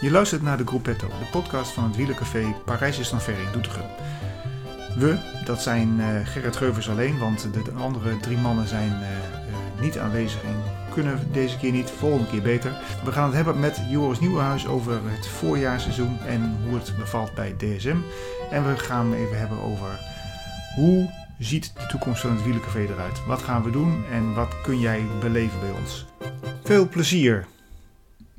Je luistert naar de Gruppetto, de podcast van het wielercafé Parijs is dan ver in Doetinchem. We, dat zijn uh, Gerrit Geuvers alleen, want de, de andere drie mannen zijn uh, uh, niet aanwezig en kunnen deze keer niet, volgende keer beter. We gaan het hebben met Joris Nieuwenhuis over het voorjaarseizoen en hoe het bevalt bij DSM. En we gaan even hebben over hoe ziet de toekomst van het wielercafé eruit? Wat gaan we doen en wat kun jij beleven bij ons? Veel plezier!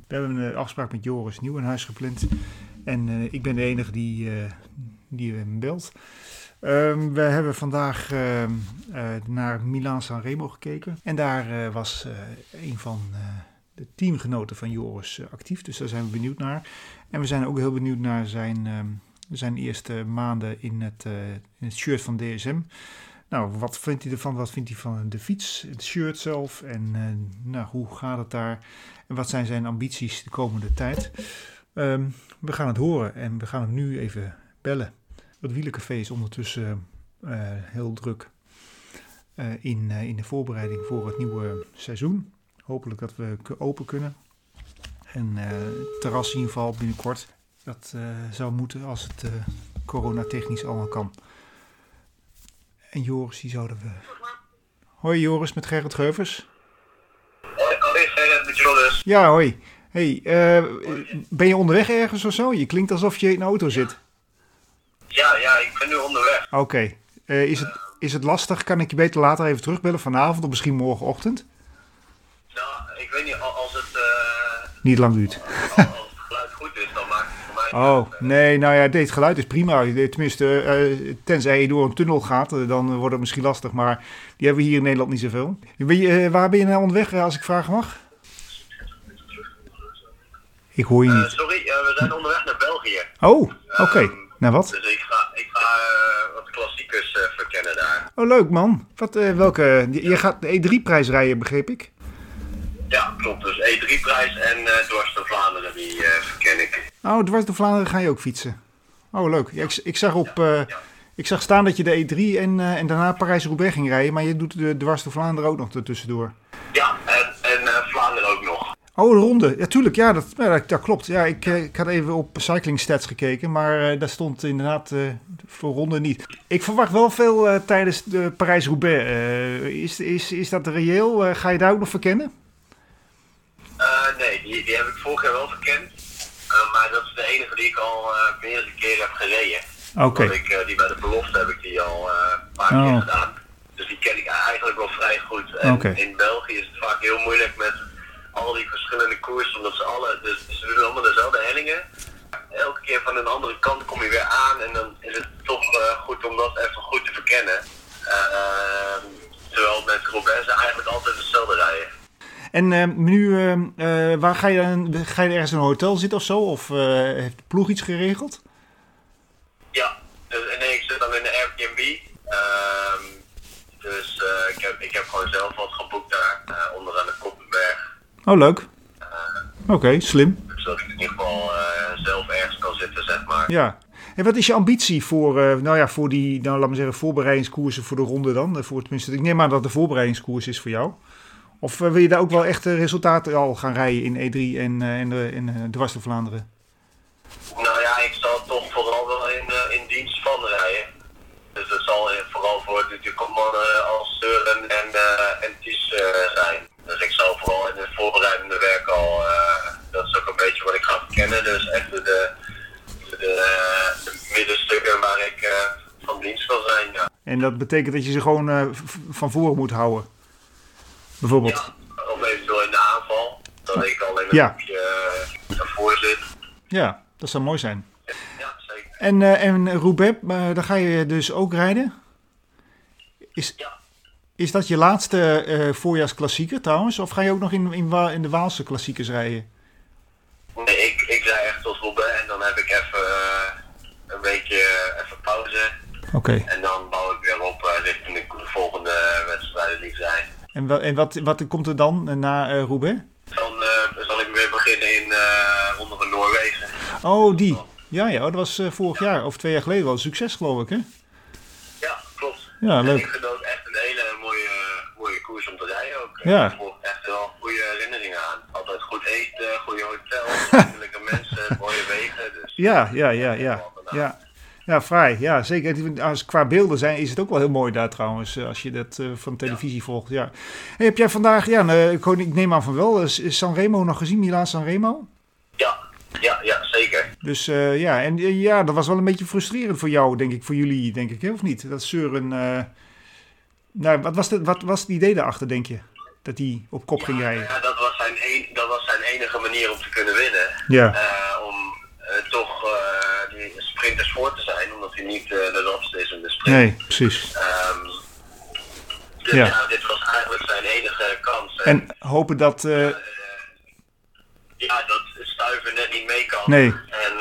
We hebben een afspraak met Joris Nieuwenhuis gepland. En uh, ik ben de enige die, uh, die hem belt. Um, we hebben vandaag uh, naar Milaan San Remo gekeken. En daar was een van de teamgenoten van Joris actief. Dus daar zijn we benieuwd naar. En we zijn ook heel benieuwd naar zijn, um, zijn eerste maanden in het, in het shirt van DSM. Nou, wat vindt hij ervan? Wat vindt hij van de fiets, het shirt zelf? En uh, nou, hoe gaat het daar? En wat zijn zijn ambities de komende tijd? Um, we gaan het horen en we gaan hem nu even bellen. Het Wielencafé is ondertussen uh, heel druk in, in de voorbereiding voor het nieuwe seizoen. Hopelijk dat we open kunnen. En het terras in ieder geval binnenkort. Dat zou moeten als het coronatechnisch allemaal kan. En Joris, die zouden we. Hoi Joris, met Gerrit Geuvers. Hoi, Gerrit, met Joris. Ja, hoi. Hey, uh, ben je onderweg ergens of zo? Je klinkt alsof je in een auto zit. Ja, ja, ik ben nu onderweg. Oké. Okay. Uh, is, het, is het lastig? Kan ik je beter later even terugbellen vanavond of misschien morgenochtend? Nou, ik weet niet, als het... Uh, niet lang duurt. Oh, nee, nou ja, dit geluid is prima. Tenminste, uh, tenzij je door een tunnel gaat, uh, dan wordt het misschien lastig. Maar die hebben we hier in Nederland niet zoveel. Je, uh, waar ben je nou onderweg, als ik vragen mag? Ik hoor je niet. sorry, we zijn onderweg naar België. Oh, oké. Okay. Um, nou wat? Dus ik ga, ik ga wat klassiekers verkennen daar. Oh, leuk man. Wat, welke? Je gaat de E3-prijs rijden, begreep ik? Ja, klopt. Dus E3-prijs en dwars door Vlaanderen, die verken ik. Oh, dwars door Vlaanderen ga je ook fietsen. Oh, leuk. Ja, ik, ik, zag op, uh, ja. ik zag staan dat je de E3 en, uh, en daarna Parijs-Roubaix ging rijden, maar je doet de dwars door Vlaanderen ook nog ertussendoor. Ja, en, en uh, Vlaanderen ook nog. Oh, de ronde. Ja, tuurlijk. Ja, dat, ja, dat, dat klopt. Ja, ik, ik had even op Cycling Stats gekeken, maar daar stond inderdaad voor ronde niet. Ik verwacht wel veel tijdens de Parijs-Roubaix. is, is, is dat reëel? ga je daar ook nog verkennen? Nee, die, die heb ik vorig jaar wel verkend. Uh, maar dat is de enige die ik al uh, meerdere keren heb gereden. Oké. Okay. Uh, die bij de belofte heb ik die al een paar oh. keer gedaan. Dus die ken ik eigenlijk wel vrij goed. En okay. in België is het vaak heel moeilijk met al die verschillende koersen, omdat ze alle, dus ze doen allemaal dezelfde hellingen. Elke keer van een andere kant kom je weer aan en dan is het toch goed om dat even goed te verkennen. ehm, terwijl met Roubaix ze eigenlijk altijd hetzelfde rijden. En uh, nu, uh, waar ga je dan? Ga je ergens in een hotel zitten of zo? Of uh, heeft de ploeg iets geregeld? Ja, dus, nee, ik zit dan in de Airbnb. Um, dus ik, heb, ik heb gewoon zelf wat geboekt daar, onderaan de Koppenberg. Oh, leuk. Oké, okay, slim. Zodat ik in ieder geval zelf ergens kan zitten, zeg maar. Ja. En wat is je ambitie voor, nou ja, voor die, nou, laat maar zeggen, voorbereidingskoersen voor de ronde dan? Voor, tenminste, ik neem aan dat de voorbereidingskoers is voor jou. Of wil je daar ook wel echte resultaten al gaan rijden in E3 en, in, de, in uh, dwars door Vlaanderen? Nou ja, ik zal toch vooral wel in, in dienst van rijden. Dus het zal vooral voor natuurlijk mannen als Søren en, en Ties zijn. Dus ik zal vooral in het voorbereidende werk al, dat is ook een beetje wat ik ga verkennen. Dus echt de, de, de, de middenstukken waar ik van dienst wil zijn. Ja. En dat betekent dat je ze gewoon van voren moet houden? Bijvoorbeeld. Ja, of eventueel in de aanval. Dat ik alleen een ja. beetje ervoor zit. Ja, dat zou mooi zijn. Ja, zeker. En, uh, en Roubaix, uh, daar ga je dus ook rijden? Is, ja. is dat je laatste uh, voorjaarsklassieker trouwens? Of ga je ook nog in, in, in de Waalse klassiekers rijden? Nee, ik, ik rij echt tot Roubaix en dan heb ik even een beetje even pauze. Oké. Okay. En dan bouw ik weer op richting de volgende wedstrijden die zijn. En, wat, en wat, wat komt er dan na uh, Roubaix? Dan uh, zal ik weer beginnen in Ronde van Noorwegen. Oh, die. Ja, ja, dat was vorig jaar of twee jaar geleden wel een succes, geloof ik, hè? Ja, klopt. Ja, leuk. En ik genoot echt een hele mooie, mooie koers om te rijden ook. Ja. Ik voel echt wel goede herinneringen aan. Altijd goed eten, goede hotel, vriendelijke mensen. Ja, ja, ja, ja. Ja, ja fraai. Ja, zeker. Als, qua beelden zijn, is het ook wel heel mooi daar trouwens, eh, als je dat uh, van televisie volgt. Ja. Hey, heb jij vandaag, ja, nou, ik, ik neem aan van wel, is, Sanremo nog gezien, Milaan Sanremo? Ja, ja, ja, zeker. Dus uh, ja, en ja, dat was wel een beetje frustrerend voor jou, denk ik, voor jullie, denk ik, of niet? Dat Søren, nou, wat was, de, wat was het idee daarachter, denk je? Dat hij op kop ja, ging rijden? Ja, dat was, zijn een, dat was zijn enige manier om te kunnen winnen. Ja. Sprinters voor te zijn, omdat hij niet de rapste is in de sprint. Nee, precies. Um, dus ja. dit was eigenlijk zijn enige kans. En hopen dat... Uh... Uh, ja, dat Stuiver net niet mee kan. Nee. En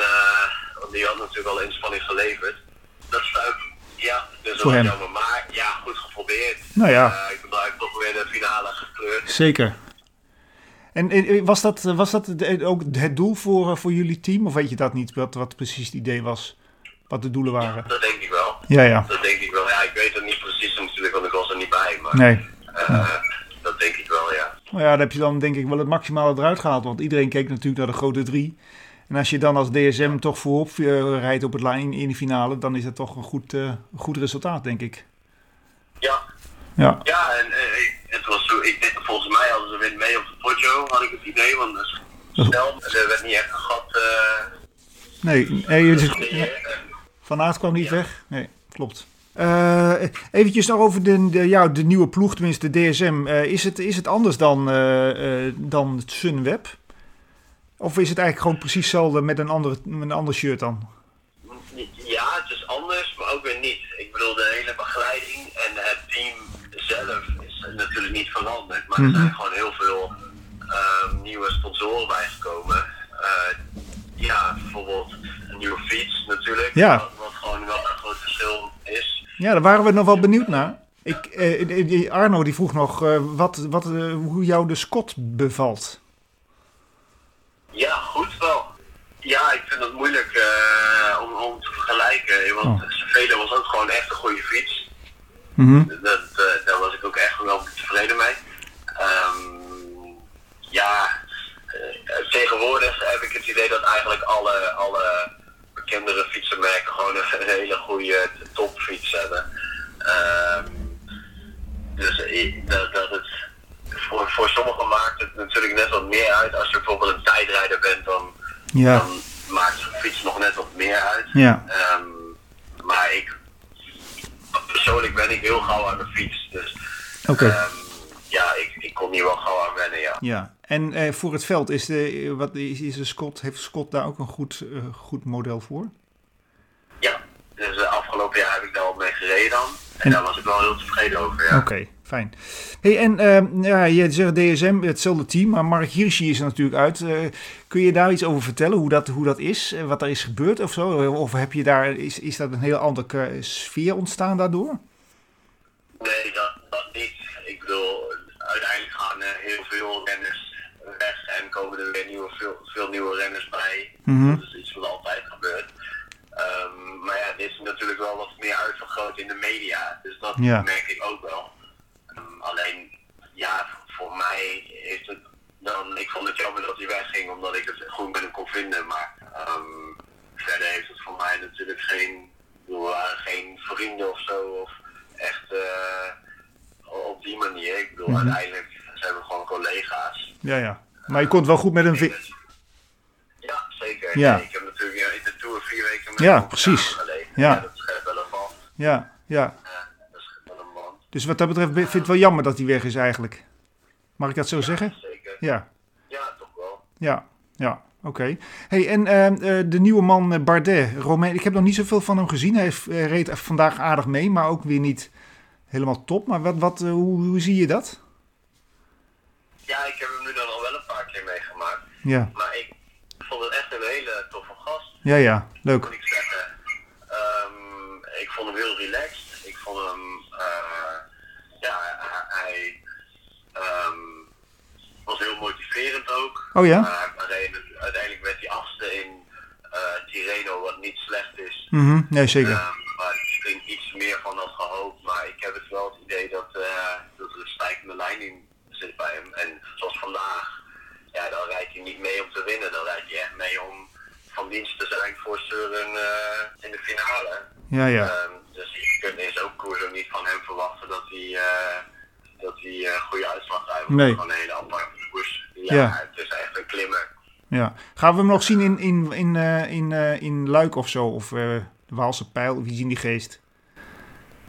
want die had natuurlijk al inspanning geleverd. Dat Stuiver, ja, dus dat Voor was hem. jammer. Maar ja, goed geprobeerd. Nou ja. Ik heeft toch weer de finale gekleurd. Zeker. En eh, was dat, was dat ook het doel voor, voor jullie team? Of weet je dat niet, wat, wat precies het idee was? Wat de doelen waren? Dat denk ik wel. Ja, ja. Dat denk ik wel. Ja, ik weet het niet precies natuurlijk, want ik was er niet bij. Maar Nee. uh, dat denk ik wel, ja. Nou ja, dan heb je dan denk ik wel het maximale eruit gehaald. Want iedereen keek natuurlijk naar de grote drie. En als je dan als DSM toch voorop rijdt op het lijn in de finale, dan is dat toch een goed, uh, goed resultaat, denk ik. Ja. Ja, ja en het was zo, ik denk, volgens mij hadden ze weer mee op de Ik het idee. Want dus, stel, er werd niet echt een gat. nee, nee dus. Van Aert kwam niet ja. weg. Nee, klopt. Uh, eventjes nog over de, de, ja, de nieuwe ploeg, tenminste de DSM. Uh, is, het, is het anders dan, uh, dan het Sunweb? Of is het eigenlijk gewoon precies hetzelfde met een, andere, met een ander shirt dan? Ja, het is anders, maar ook weer niet. Ik bedoel, de hele begeleiding en het team zelf is natuurlijk niet veranderd. Maar mm -hmm. er zijn gewoon heel veel nieuwe sponsoren bijgekomen. ja, bijvoorbeeld een nieuwe fiets natuurlijk. Ja. Wat, wat gewoon wel een groot verschil is. Ja, daar waren we nog wel benieuwd naar. Ik, eh, Arno die vroeg nog uh, wat, wat, uh, hoe jou de Scott bevalt. Ja, goed wel. Ja, ik vind het moeilijk uh, om, om te vergelijken. Want oh. Velo was ook gewoon echt een goede fiets. Mm -hmm. dat, daar was ik ook echt wel tevreden mee. Um, ja, tegenwoordig heb ik het idee dat eigenlijk alle, alle bekendere fietsenmerken gewoon een hele goede topfiets hebben. Um, dus dat, dat het voor, voor sommigen maakt het natuurlijk net wat meer uit. Als je bijvoorbeeld een tijdrijder bent, dan, ja. dan maakt zo'n fiets nog net wat meer uit. Ja. Um, maar ik, persoonlijk ben ik heel gauw aan de fiets. Dus Oké. Okay. um, ja. En uh, voor het veld, is de, wat is, is de Scott, heeft Scott daar ook een goed, uh, goed model voor? Ja, dus de afgelopen jaar heb ik daar al mee gereden dan. En, en daar was ik wel heel tevreden over, ja. Oké, okay, fijn. Hey, en uh, ja, je zegt DSM, hetzelfde team, maar Mark Hirschi is er natuurlijk uit. Kun je daar iets over vertellen, hoe dat, hoe dat is, wat er is gebeurd of zo? Of heb je daar, is, is dat een heel andere sfeer ontstaan daardoor? Nee, dat, veel renners weg en komen er weer nieuwe, veel, veel nieuwe renners bij. Mm -hmm. Dat is iets wat altijd gebeurt. Um, maar ja, dit is natuurlijk wel wat meer uitvergroot in de media. Dus dat ja. merk ik ook wel. Um, alleen, ja, voor mij heeft het dan... Ik vond het jammer dat hij wegging, omdat ik het goed met hem kon vinden. Maar um, verder heeft het voor mij natuurlijk geen... Waren geen vrienden of zo. Of echt uh, op die manier. Ik bedoel, Mhm. mm -hmm. uiteindelijk collega's. Ja, ja. Maar je kon wel goed met vi- Ja, zeker. Ja. Nee, ik heb natuurlijk ja, in de Tour vier weken met Ja, precies. Ja. dat schept wel een band. Ja, ja. Ja, dat schept wel een band. Dus wat dat betreft vind ik het wel jammer dat hij weg is eigenlijk. Mag ik dat zo zeggen? Zeker. Ja, Ja, toch wel. ja, ja. Oké. Hey, en uh, uh, de nieuwe man uh, Bardet, Romain, ik heb nog niet zoveel van hem gezien. Hij heeft, uh, reed vandaag aardig mee, maar ook weer niet helemaal top. Maar wat, wat, hoe, hoe zie je dat? Ja, ik heb hem nu dan al wel een paar keer meegemaakt. Ja, Maar ik vond het echt een hele toffe gast, ja, ja. Leuk. moet ik zeggen. Ehm, ik vond hem heel relaxed. Ik vond hem, uh, ja, hij, um, was heel motiverend ook. Oh ja? Uh, alleen, uiteindelijk werd hij achtste in uh, Tirreno, wat niet slecht is. Mm -hmm. Nee, zeker. Um, maar ik ging iets meer van had gehoopt. Maar ik heb het wel het idee dat, dat er een stijgende lijn in zit bij hem. En niet mee om te winnen. Dan rijdt hij echt mee om van dienst te zijn voor Søren eh, in de finale. Ja, ja. Ehm, dus je kunt in zo'n koers ook niet van hem verwachten dat hij, eh, dat hij eh, een goede uitslag heeft. Nee. gewoon een hele aparte koers. Ja, Ja. het is echt een klimmer. ja. Gaan we hem nog zien in, in, in, in, in Luik of zo? Of de Waalse Pijl? Wie zien die geest?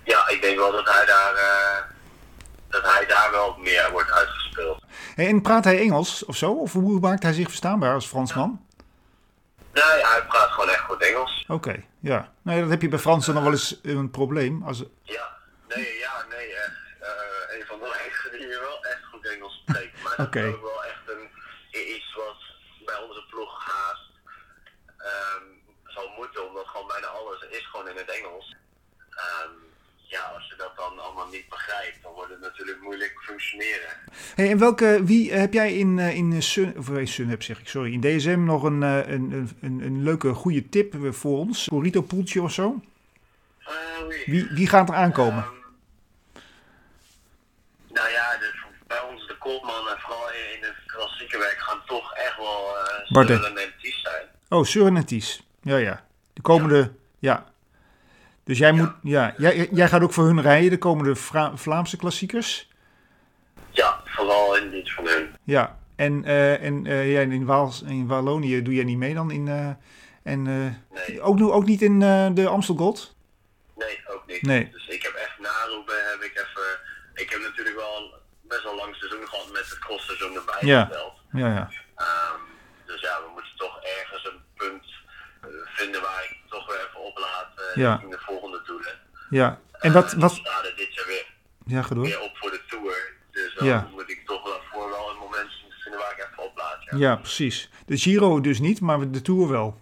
Ja, ik denk wel dat hij daar, dat hij daar wel meer wordt uitgespeeld. Hey, en praat hij Engels of zo? Of hoe maakt hij zich verstaanbaar als Fransman? Nee, hij praat gewoon echt goed Engels. Oké, ja. Nee, dat heb je bij Fransen nog wel eens een probleem. Als, Ja, nee, ja, nee, echt. Eh, een van de weinigen die hier wel echt goed Engels spreekt. Maar dat is ook wel echt een, iets wat bij onze ploeg haast ehm, zal moeten, omdat gewoon bijna alles is gewoon in het Engels. Ehm, ja, als je dat dan allemaal niet begrijpt, dan wordt het natuurlijk moeilijk functioneren. hey, en welke, wie eh, heb jij in, eh, in Sun, of eh, Sunweb zeg ik, sorry, in DSM nog een, eh, een, een, een, leuke, goede tip eh, voor ons? Corito Poeltje of zo? Eh, wie? Wie, wie gaat er aankomen? Ehm, nou ja, de, bij ons de kopman en vooral in, in het klassieke werk gaan toch echt wel uh, Bardet. en Ties zijn. Oh, Søren en Ties. Ja, ja. De komende, ja. Dus jij, moet, ja, jij, jij gaat ook voor hun rijden, de komende Vra- Vlaamse klassiekers? Ja, vooral in dit van hun. Ja. En, eh, en eh, ja, in, Waals, in Wallonië doe jij niet mee dan? In, eh, en, Nee, ook, ook niet in de Amstel Gold? nee, ook niet. Nee. Dus ik heb echt naroepen, heb ik even... Ik heb natuurlijk wel best wel lang seizoen gehad met het crossseizoen erbij Ja. geteld. Ja, ja. Ehm, dus ja, we moeten toch ergens een punt vinden waar ik toch weer even oplaat eh Ja. in de volgende. Ja. En wat, Eh, wat, we staan er dit jaar weer ja, ga door. weer op voor de tour. Dus dan Ja. moet ik toch wel voor wel een moment vinden waar ik even oplaat. Ja, Ja, precies. De Giro dus niet, maar de Tour wel.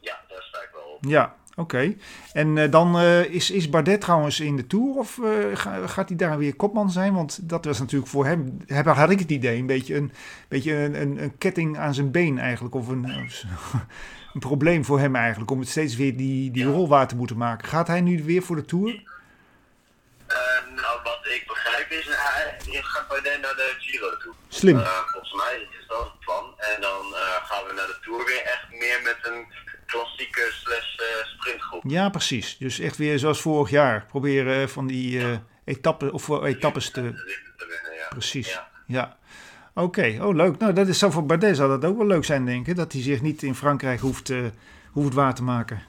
ja daar sta ik wel op. Ja, oké. En eh, dan eh, is, is Bardet trouwens in de Tour of eh, ga- gaat hij daar weer kopman zijn? Want dat was natuurlijk voor hem, heb, had ik het idee, een beetje een, beetje een, een, een ketting aan zijn been eigenlijk. Of een, een probleem voor hem eigenlijk, om het steeds weer die, die Ja. rol waar te moeten maken. Gaat hij nu weer voor de Tour? Eh, nou, wat ik begrijp is, hij gaat bij de naar de Giro toe. Slim. Eh, volgens mij is dat het plan. En dan eh, gaan we naar de Tour weer echt meer met een klassieke slash eh, sprintgroep. Ja, precies. Dus echt weer zoals vorig jaar. Proberen van die etappen, of etappes te winnen, ja. Precies. Ja. Oké, oh leuk. Nou, dat is zo voor Bardet zou dat ook wel leuk zijn, denk ik. Dat hij zich niet in Frankrijk hoeft, eh, hoeft waar te maken.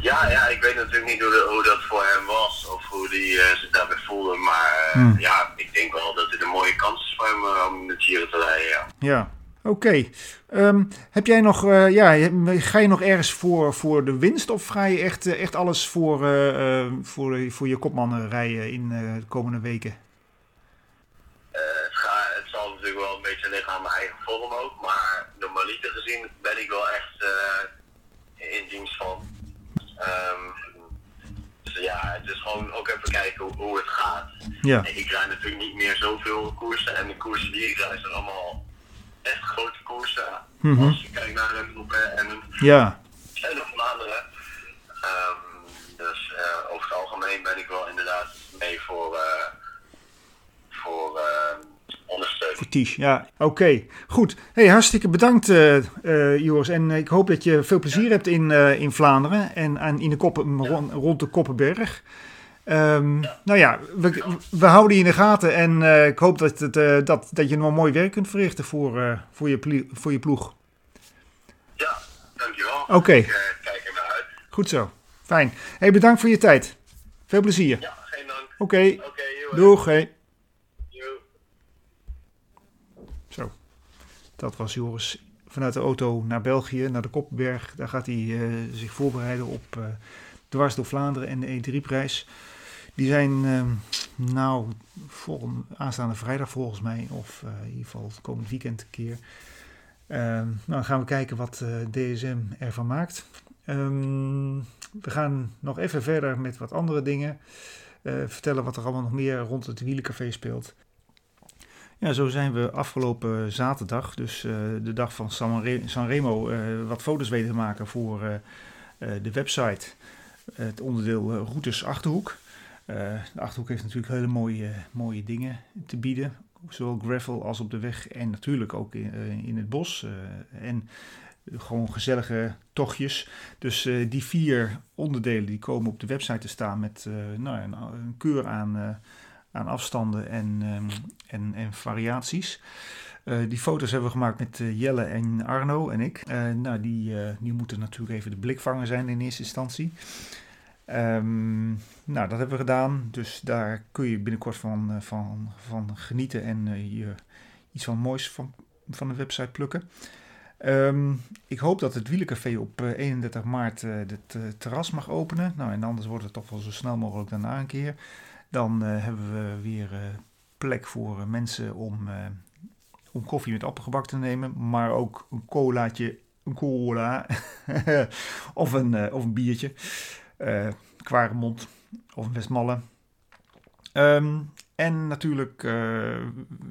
Ja, ja, ik weet natuurlijk niet hoe, de- hoe dat voor hem was of hoe hij eh, zich daarbij voelde. Maar eh, Hmm. ja, ik denk wel dat het een mooie kans is voor hem om de Giro te rijden. Ja. Ja, oké. Ehm, heb jij nog, ja, ga je nog ergens voor, voor de winst of ga je echt, echt alles voor, voor, voor je kopmannen rijden in de komende weken? Eh, het, ga, het zal natuurlijk wel een beetje liggen aan mijn eigen vorm ook. Maar normaliter gezien ben ik wel echt eh, in dienst van. Ehm, dus ja, het is gewoon ook even kijken hoe, hoe het gaat. Ja, Ik rijd natuurlijk niet meer zoveel koersen. En de koersen die ik rijd zijn allemaal echt grote koersen. Mhm. Als je kijkt naar een groepen en een ja, en of Vlaanderen. Ehm, dus eh, over het algemeen ben ik wel inderdaad mee voor, eh voor eh, Ja, oké. Goed. Hey, hartstikke bedankt, eh eh, Joris. En ik hoop dat je veel plezier hebt in, eh, in Vlaanderen en aan, in de koppen, rond, rond de Koppenberg. Ehm, Nou ja, we, we houden je in de gaten en eh, ik hoop dat, het, eh, dat, dat je nog mooi werk kunt verrichten voor, eh, voor, je, voor je ploeg. Ja, dankjewel. Oké. Ik eh, kijk er naar uit. Goed zo. Fijn. Hey, bedankt voor je tijd. Veel plezier. Ja, geen dank. Oké. Joh. Doeg. Hey. Joe. Zo. Dat was Joris vanuit de auto naar België, naar de Koppenberg. Daar gaat hij eh, zich voorbereiden op eh, dwars door Vlaanderen en de E3-prijs. Die zijn, eh, nou, volgende, aanstaande vrijdag volgens mij, of eh, in ieder geval het komend weekend een keer. Ehm, nou, dan gaan we kijken wat DSM ervan maakt. Ehm, we gaan nog even verder met wat andere dingen. Vertellen wat er allemaal nog meer rond het wielencafé speelt. Ja, zo zijn we afgelopen zaterdag, dus eh, de dag van San Sanremo, eh wat foto's weten te maken voor eh, de website. Het onderdeel Routes Achterhoek. De Achterhoek heeft natuurlijk hele mooie, mooie dingen te bieden. Zowel gravel als op de weg en natuurlijk ook in, in het bos. En gewoon gezellige tochtjes. Dus die vier onderdelen die komen op de website te staan met nou, een, een, keur aan, aan afstanden en, ehm, en, en variaties. die foto's hebben we gemaakt met Jelle en Arno en ik. nou, die, die moeten natuurlijk even de blikvanger zijn in eerste instantie. Um, nou, dat hebben we gedaan. Dus daar kun je binnenkort van, van, van genieten en je iets van moois van, van de website plukken. Um, ik hoop dat het Wielencafé op uh, 31 maart het terras mag openen. Nou, en anders wordt het toch wel zo snel mogelijk daarna een keer. Dan hebben we weer plek voor mensen om, om koffie met appelgebak te nemen. Maar ook een colaatje, een cola of, een, of een biertje uh, Kwaremond of Westmalle. Um, en natuurlijk,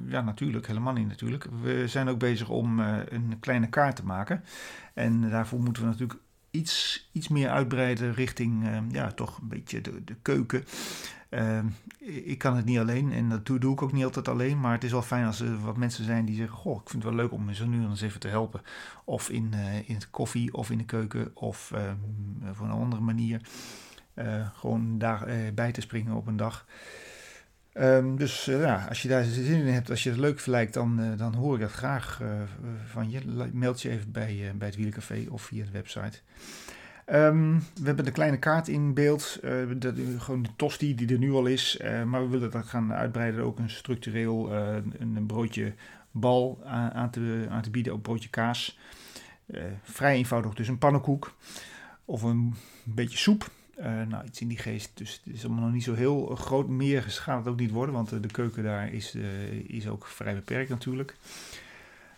ja natuurlijk, helemaal niet natuurlijk. We zijn ook bezig om een kleine kaart te maken. En daarvoor moeten we natuurlijk iets, iets meer uitbreiden richting, ja, toch een beetje de, de keuken. Ehm, ik kan het niet alleen en dat doe, ik ook niet altijd alleen. Maar het is wel fijn als er wat mensen zijn die zeggen: Goh, ik vind het wel leuk om me zo nu eens even te helpen. Of in, uh, in het koffie of in de keuken of uh, op een andere manier. Uh, gewoon daar bij te springen op een dag. Um, dus ja, als je daar zin in hebt, als je het leuk lijkt, dan, dan hoor ik dat graag van je. Meld je even bij, bij het Wielencafé of via de website. Um, we hebben de kleine kaart in beeld, de, gewoon de tosti die er nu al is. Uh, maar we willen dat gaan uitbreiden, ook een structureel uh, een, broodje bal aan, aan, te, aan te bieden, ook broodje kaas. vrij eenvoudig, dus een pannenkoek of een beetje soep. nou, iets in die geest. Dus het is allemaal nog niet zo heel groot. Meer gaat het ook niet worden, want de keuken daar is, is ook vrij beperkt natuurlijk.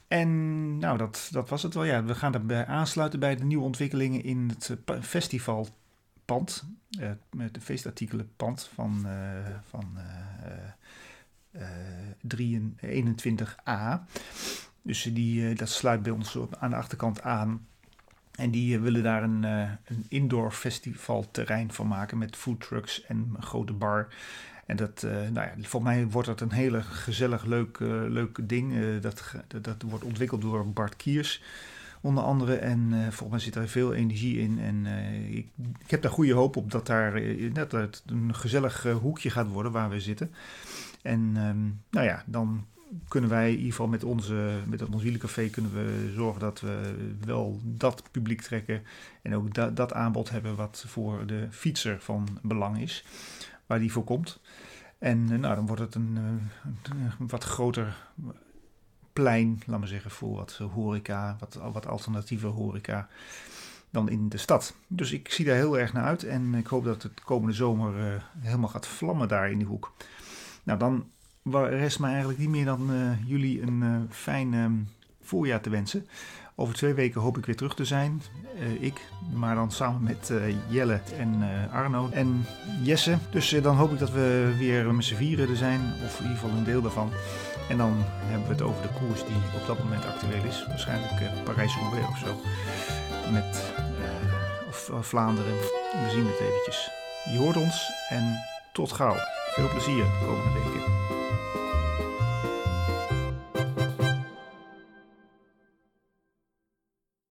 En nou, dat, dat was het wel. Ja, we gaan erbij aansluiten bij de nieuwe ontwikkelingen in het uh, festivalpand. Uh, met de feestartikelenpand van, uh, van 21a. Dus die, dat sluit bij ons aan de achterkant aan. En die willen daar een, een indoor festivalterrein van maken met foodtrucks en een grote bar. En dat, uh, nou ja, voor mij wordt dat een hele gezellig, leuk, uh, leuk ding. Uh, dat, dat wordt ontwikkeld door Bart Kiers, onder andere. En volgens mij zit er veel energie in. En ik, ik, heb daar goede hoop op dat daar net een gezellig hoekje gaat worden waar we zitten. En um, nou ja, dan kunnen wij in ieder geval met, onze, met ons wielencafé kunnen we zorgen dat we wel dat publiek trekken. En ook da dat aanbod hebben wat voor de fietser van belang is waar die voor komt. En eh, nou, dan wordt het een, eh, een wat groter plein, laat maar zeggen, voor wat horeca, wat, wat alternatieve horeca dan in de stad. Dus ik zie daar heel erg naar uit en ik hoop dat het komende zomer uh, helemaal gaat vlammen daar in die hoek. Nou, dan rest mij eigenlijk niet meer dan jullie een fijn um, voorjaar te wensen. Over twee weken hoop ik weer terug te zijn. Uh, ik, maar dan samen met uh, Jelle en uh, Arno en Jesse. Dus dan hoop ik dat we weer met z'n vieren er zijn, of in ieder geval een deel daarvan. En dan hebben we het over de koers die op dat moment actueel is. Waarschijnlijk Parijs-Roubaix of zo. Met, of Vlaanderen. We zien het eventjes. Je hoort ons en tot gauw. Veel plezier de komende weken.